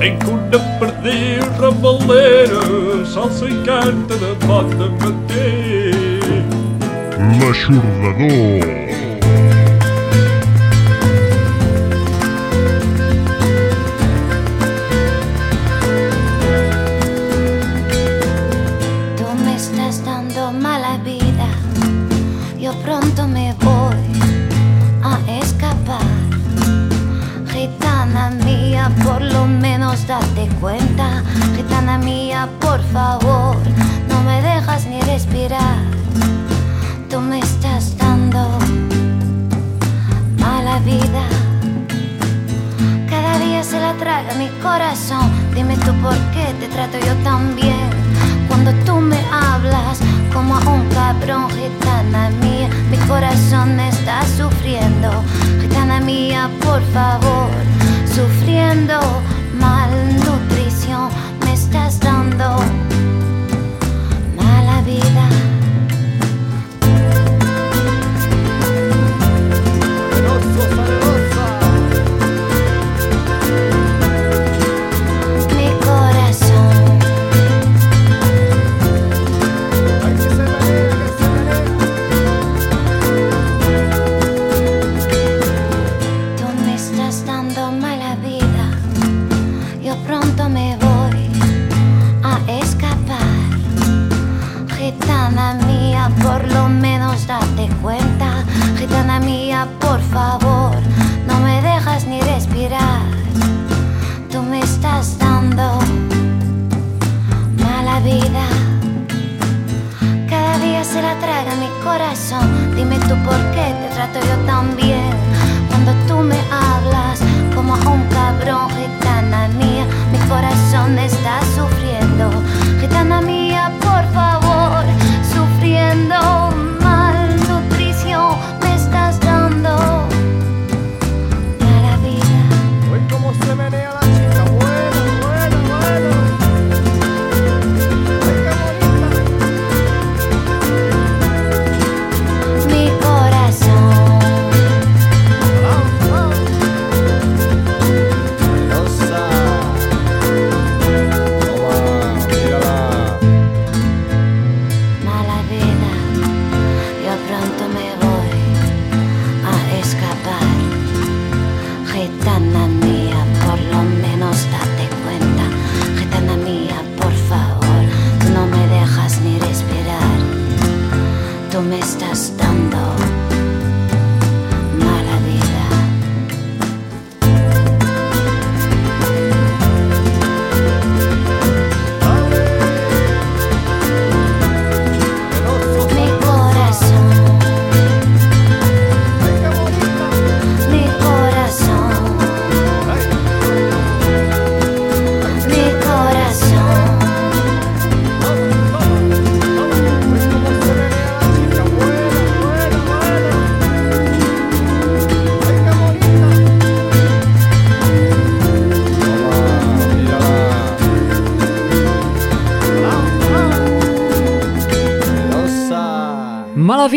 Tengo una perdida ramalera, salsa i canta de bon matí. L'aixordador. Gitana mía, por favor, no me dejas ni respirar. Tú me estás dando mala vida. Cada día se la traga mi corazón. Dime tú por qué te trato yo tan bien. Cuando tú me hablas como a un cabrón, gitana mía, mi corazón está sufriendo. Gitana mía, por favor, sufriendo me miedo.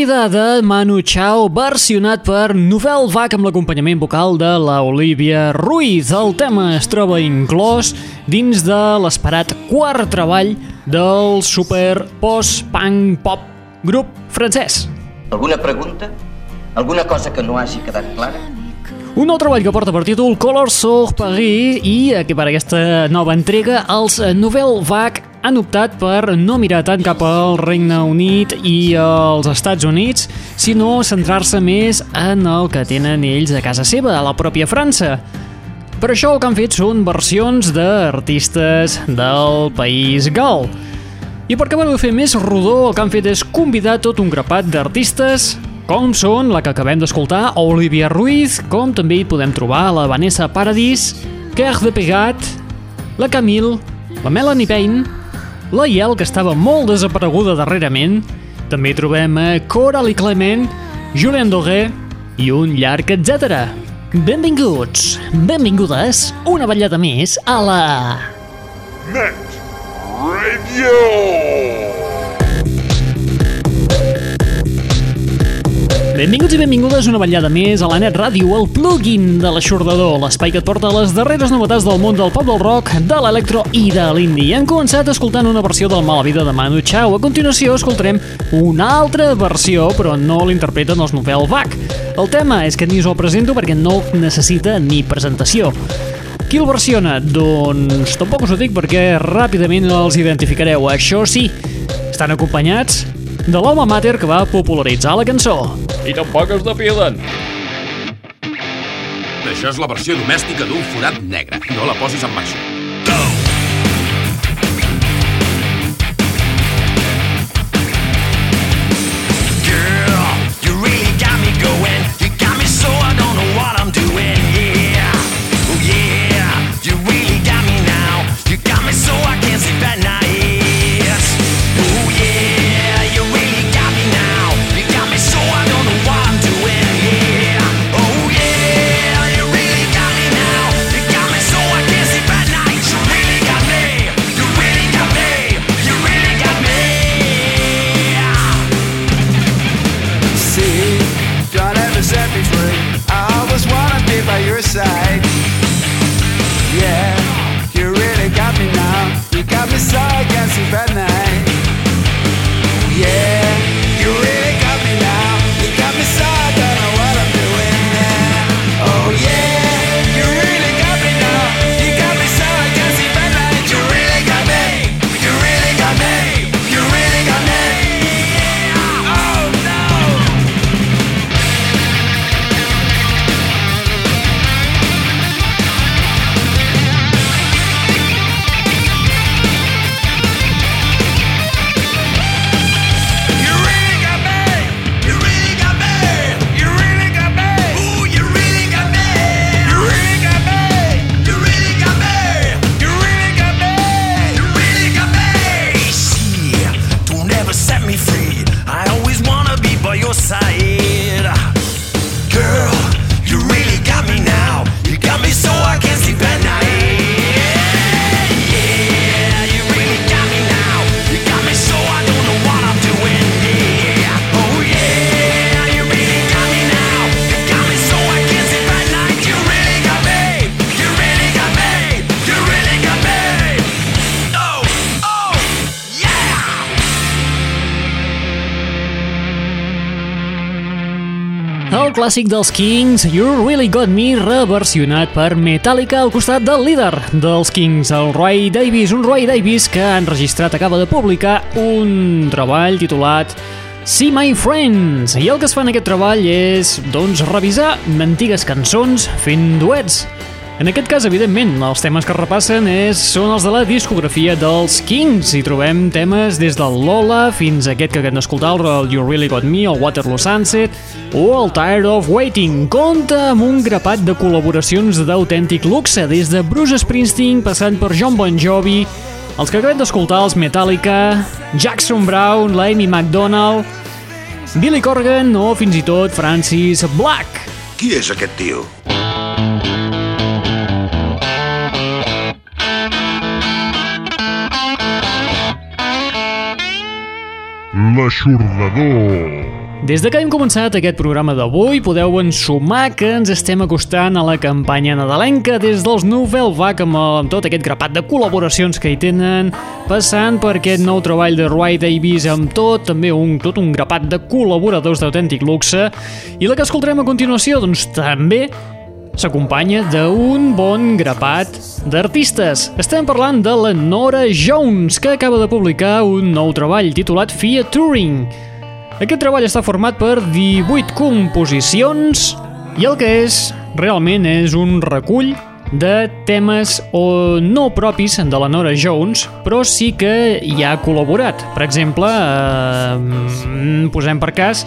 Vida de Manu Chao, versionat per Novel Vac amb l'acompanyament vocal de la Olivia Ruiz. El tema es troba inclòs dins de l'esperat quart treball del super post-punk pop grup francès. Alguna pregunta? Alguna cosa que no hagi quedat clara? Un nou treball que porta per títol Color sur Paris i que per aquesta nova entrega els Novel Vague han optat per no mirar tant cap al Regne Unit i als Estats Units, sinó centrar-se més en el que tenen ells a casa seva, a la pròpia França. Per això el que han fet són versions d'artistes del país gal. I per acabar de fer més rodó, el que han fet és convidar tot un grapat d'artistes com són la que acabem d'escoltar, Olivia Ruiz, com també hi podem trobar la Vanessa Paradis, Cœur de Pegat, la Camille, la Melanie Payne, la Yel, que estava molt desapareguda darrerament, també hi trobem a Coralie Clement, Julien Doré i un llarg etc. Benvinguts, benvingudes, una ballada més a la... Net Radio. Benvinguts i benvingudes una vetllada més a la Net Ràdio, el plugin de l'aixordador, l'espai que et porta les darreres novetats del món del pop del rock, de l'electro i de l'indie. Hem començat escoltant una versió del Mala Vida de Manu Chao. A continuació escoltarem una altra versió, però no l'interpreten els Novel Vac. El tema és que ni us el presento perquè no necessita ni presentació. Qui el versiona? Doncs tampoc us ho dic perquè ràpidament els identificareu. Això sí, estan acompanyats de l'home mater que va popularitzar la cançó. I tampoc es depiden. Això és la versió domèstica d'un forat negre. No la posis en marxa. Clàssic dels Kings, You Really Got Me, reversionat per Metallica al costat del líder dels Kings, el Roy Davis. Un Roy Davis que ha enregistrat, acaba de publicar un treball titulat See My Friends. I el que es fa en aquest treball és, doncs, revisar antigues cançons fent duets. En aquest cas, evidentment, els temes que repassen és, són els de la discografia dels Kings. Hi trobem temes des del Lola fins a aquest que acabem d'escoltar, el You Really Got Me, el Waterloo Sunset o el Tired of Waiting. Compta amb un grapat de col·laboracions d'autèntic luxe, des de Bruce Springsteen passant per John Bon Jovi, els que acabem d'escoltar, els Metallica, Jackson Brown, l'Amy McDonald, Billy Corgan o fins i tot Francis Black. Qui és aquest tio? L'aixordador. Des de que hem començat aquest programa d'avui, podeu ensumar que ens estem acostant a la campanya nadalenca des dels Nouvelle Vague amb, amb tot aquest grapat de col·laboracions que hi tenen, passant per aquest nou treball de Roy Davis amb tot, també un, tot un grapat de col·laboradors d'autèntic luxe, i la que escoltarem a continuació, doncs també s'acompanya d'un bon grapat d'artistes. Estem parlant de la Nora Jones, que acaba de publicar un nou treball titulat Fiat Touring. Aquest treball està format per 18 composicions i el que és, realment, és un recull de temes o no propis de la Nora Jones, però sí que hi ha col·laborat. Per exemple, eh, posem per cas,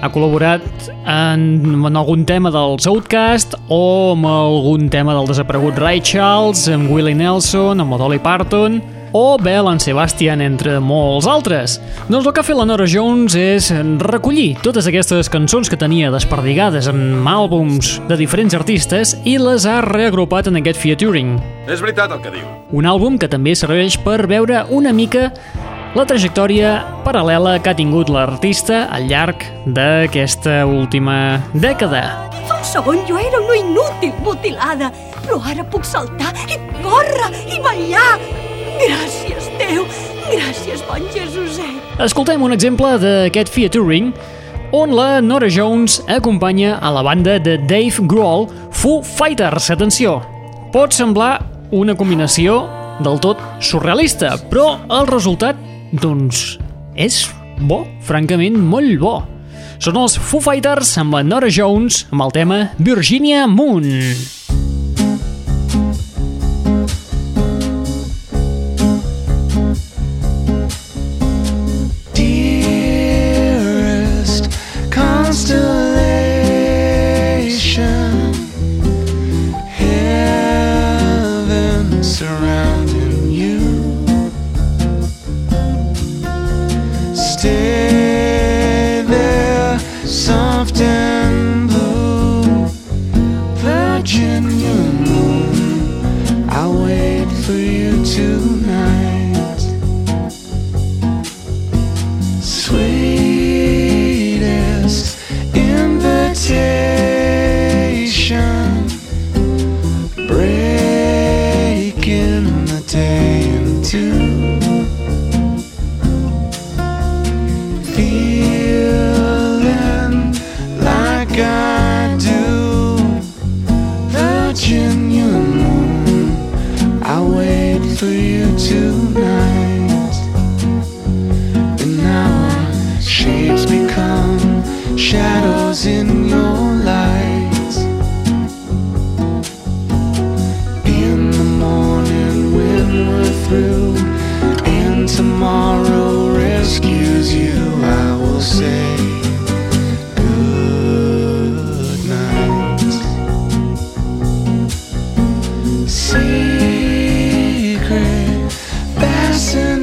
ha col·laborat en, en algun tema dels Outcast o amb algun tema del desaparegut Ray Charles, amb Willie Nelson, amb Dolly Parton o Bell Sebastian, entre molts altres. Doncs el que ha fet la Nora Jones és recollir totes aquestes cançons que tenia desperdigades en àlbums de diferents artistes i les ha reagrupat en aquest featuring. És veritat el que diu. Un àlbum que també serveix per veure una mica la trajectòria paral·lela que ha tingut l'artista al llarg d'aquesta última dècada. Fa un segon jo era una inútil mutilada, però ara puc saltar i córrer i ballar. Gràcies, Déu! Gràcies, bon Jesuset! Escoltem un exemple d'aquest featuring on la Nora Jones acompanya a la banda de Dave Grohl, Foo Fighters. Atenció, pot semblar una combinació del tot surrealista, però el resultat, doncs, és bo, francament molt bo. Són els Foo Fighters amb la Nora Jones amb el tema Virginia Moon. listen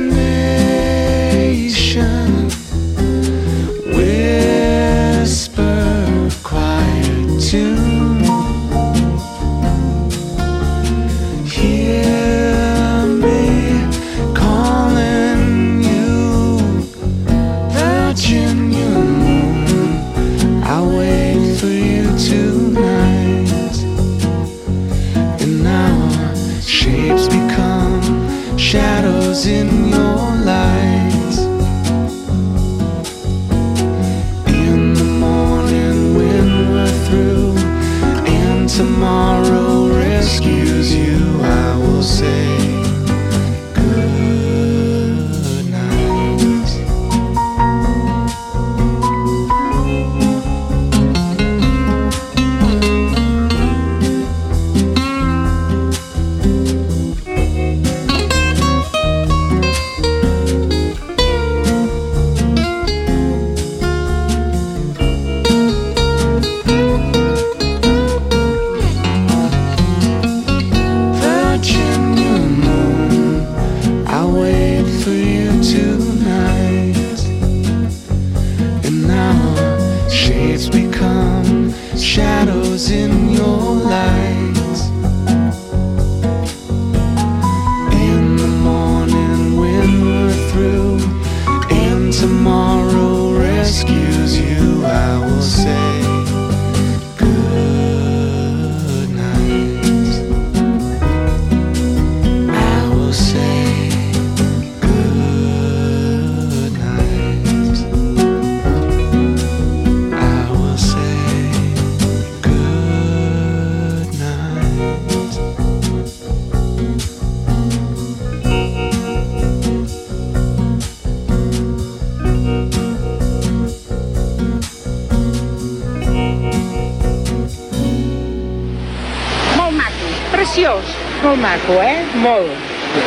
Molt maco, eh? Molt.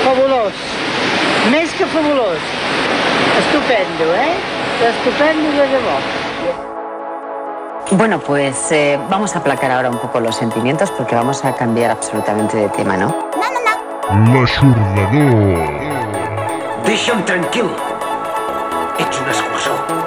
Fabulós. Més que fabulós. Estupendo, eh? Estupendo de debò. Bueno, pues eh, vamos a aplacar ahora un poco los sentimientos porque vamos a cambiar absolutamente de tema, ¿no? L'aixordador. Deixa'm tranquil. Ets un escurçó.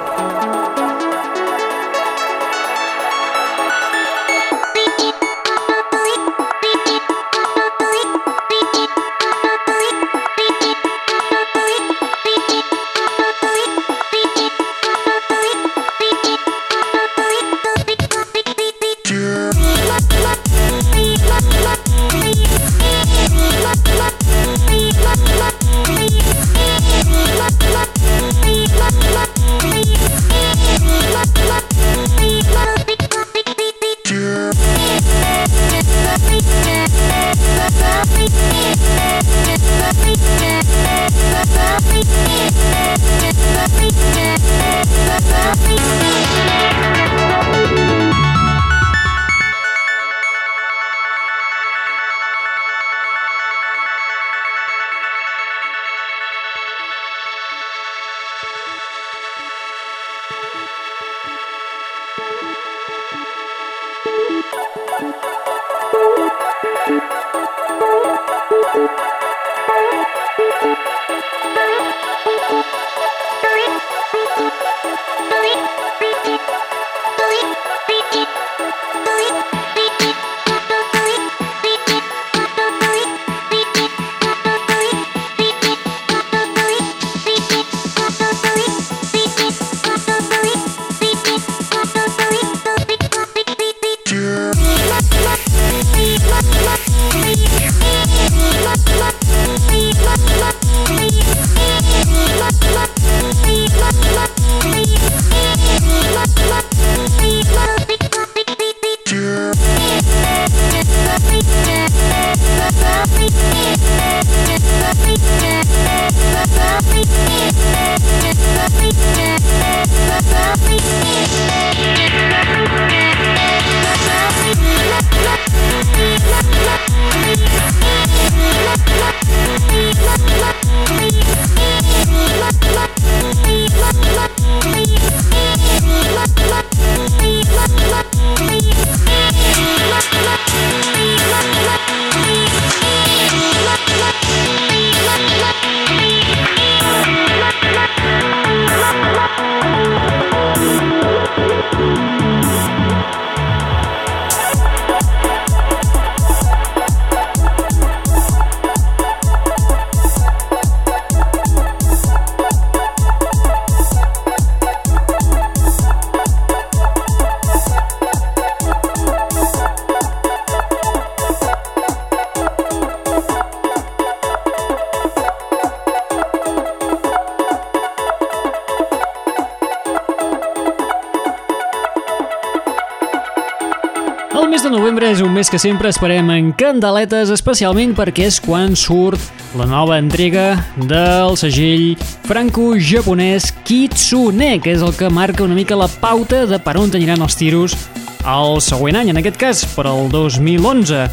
Novembre és un mes que sempre esperem en candeletes, especialment perquè és quan surt la nova entrega del segell franco-japonès Kitsune, que és el que marca una mica la pauta de per on aniran els tiros el següent any, en aquest cas per al 2011.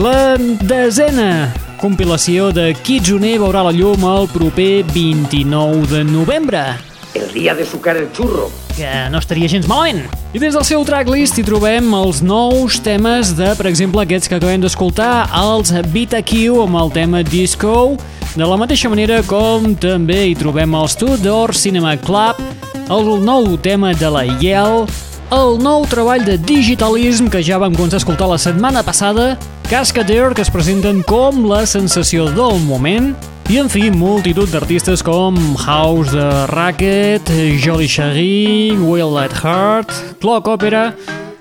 La desena compilació de Kitsune veurà la llum el proper 29 de novembre. El día de sucar el churro. Que no estaria gens malament. I des del seu tracklist hi trobem els nous temes de, per exemple, aquests que acabem d'escoltar, els Vita Q amb el tema Disco, de la mateixa manera com també hi trobem els Tudor Cinema Club, el nou tema de la Yale, el nou treball de Digitalism que ja vam començar a escoltar la setmana passada, Cascadeur, que es presenten com la sensació del moment, i en fi, multitud d'artistes com House de Racket, Jolly Shaggy, Will at Heart, Clock Opera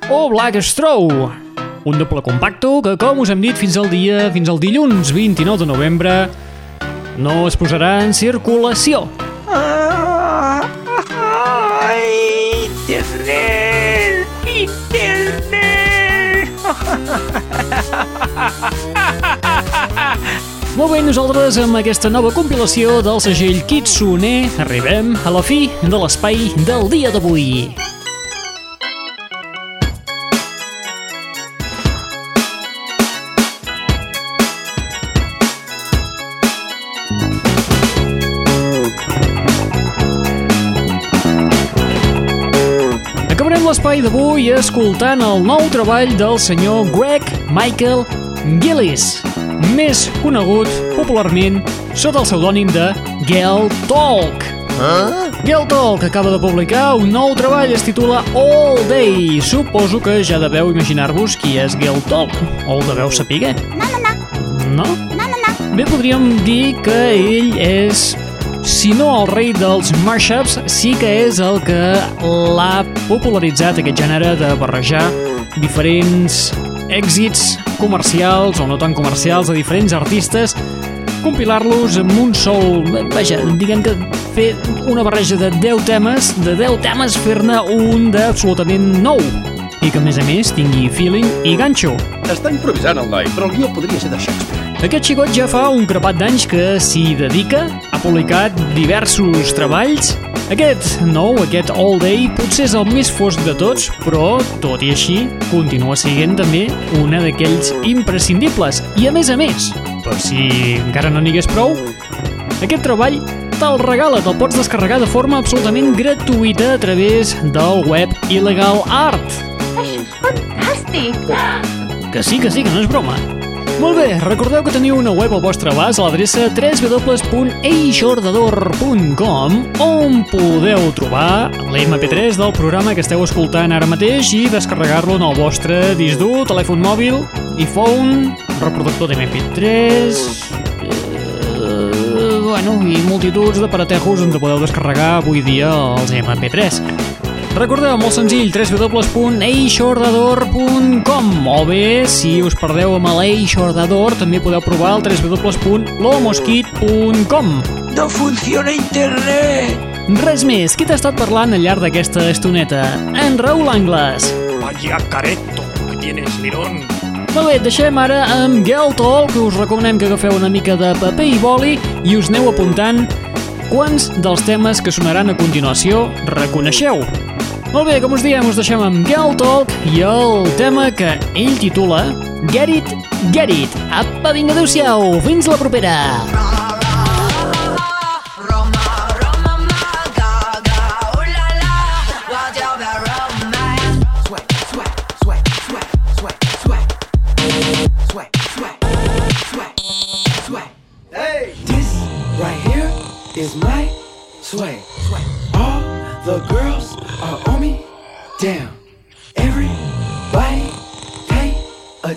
o Black Straw. Un doble compacto que, com us hem dit, fins al dia, fins al dilluns 29 de novembre, no es posarà en circulació. ¡Ay! ¡Internet! ¡Internet! Molt bé, nosaltres amb aquesta nova compilació del segell Kitsune arribem a la fi de l'espai del dia d'avui. Acabarem l'espai d'avui escoltant el nou treball del senyor Greg Michael Gillis, més conegut popularment sota el pseudònim de Gel Talk. Ah? Gel Talk acaba de publicar un nou treball, es titula All Day. Suposo que ja deveu imaginar-vos qui és Gel Talk, o ho deveu saber. No, no, no. No? No, no, no. Bé, podríem dir que ell és, si no el rei dels mashups, sí que és el que l'ha popularitzat aquest gènere de barrejar diferents èxits comercials o no tan comercials de diferents artistes, compilar-los amb un sol... Vaja, diguem que fer una barreja de 10 temes, de 10 temes fer-ne un d'absolutament nou i que a més a més tingui feeling i ganxo. Està improvisant el noi, però el guió podria ser de Shakespeare. Aquest xicot ja fa un crepat d'anys que s'hi dedica, ha publicat diversos treballs. Aquest nou, aquest All Day, potser és el més fosc de tots, però, tot i així, continua sent també una d'aquells imprescindibles. I a més a més, per si encara no n'hi hagués prou, aquest treball te'l regala, te'l pots descarregar de forma absolutament gratuïta a través del web Illegal Art. Això és fantàstic! Que sí, que sí, que no és broma. Molt bé, recordeu que teniu una web al vostre abast a l'adreça www.eixordador.com on podeu trobar l'MP3 del programa que esteu escoltant ara mateix i descarregar-lo en el vostre disc dur, telèfon mòbil, iPhone, reproductor d'MP3... Eh, bueno, i multituds d'aparatejos on podeu descarregar avui dia els MP3. Recordeu, molt senzill, www.eixordador.com o bé, si us perdeu amb l'Eixordador, també podeu provar el www.lomosquit.com No funciona internet! Res més, qui t'ha estat parlant al llarg d'aquesta estoneta? En Raül Angles. Vaya careto que tienes, Lirón. Molt bé, deixem ara amb Girl Talk, que us recomanem que agafeu una mica de paper i boli i us aneu apuntant quants dels temes que sonaran a continuació reconeixeu. Molt bé, com us diem, us deixem amb Girl Talk i el tema que ell titula Get It, Get It. Apa, vinga, adeu-siau, fins la propera. This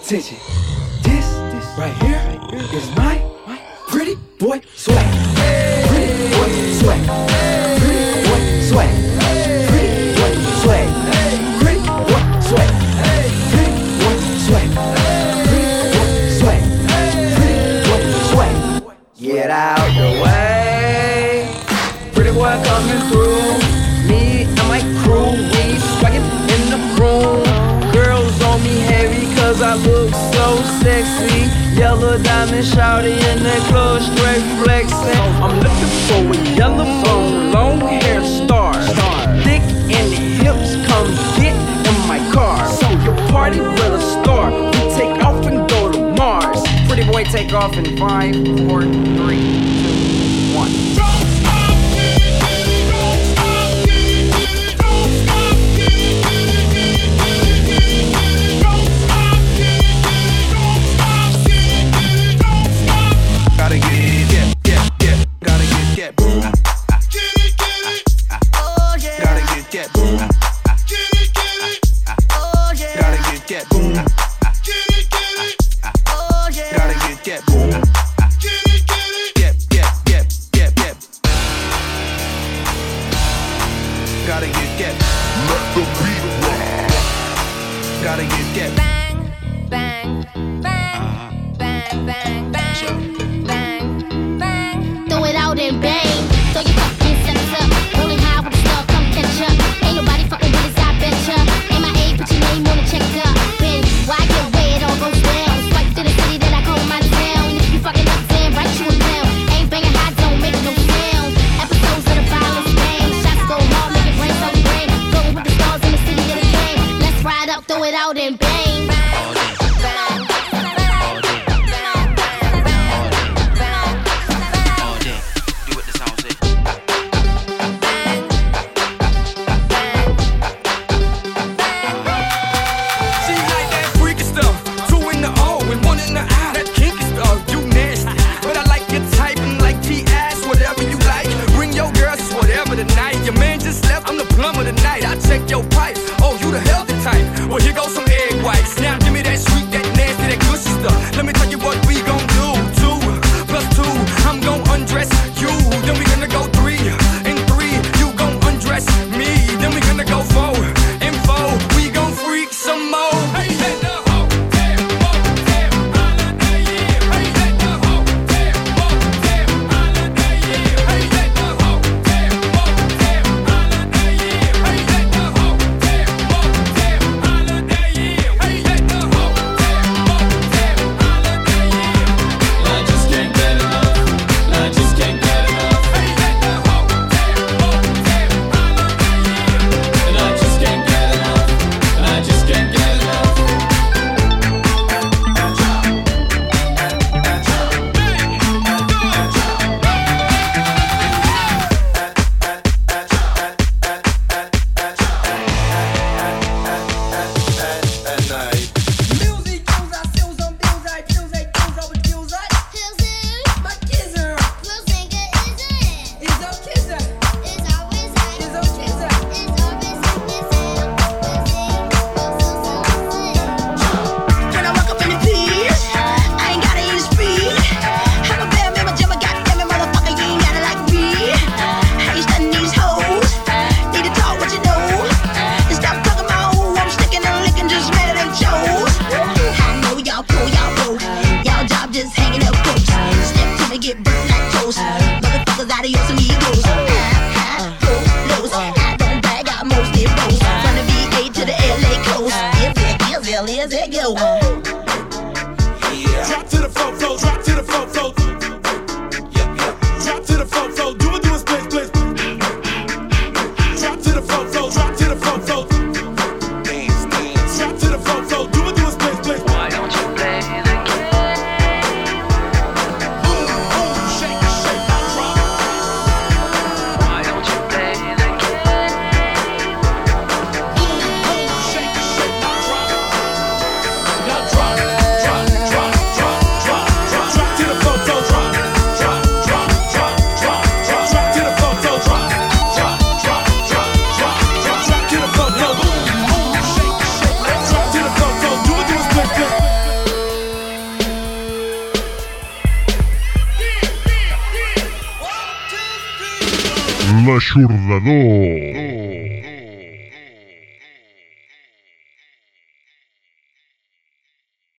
attention. This, this right here is my, my pretty boy swag. Shouty in the club straight flexing. I'm looking for a yellow bone, long hair star. Thick in the hips, come get in my car. So your party will start. We take off and go to Mars. Pretty boy take off in five, four, three, two,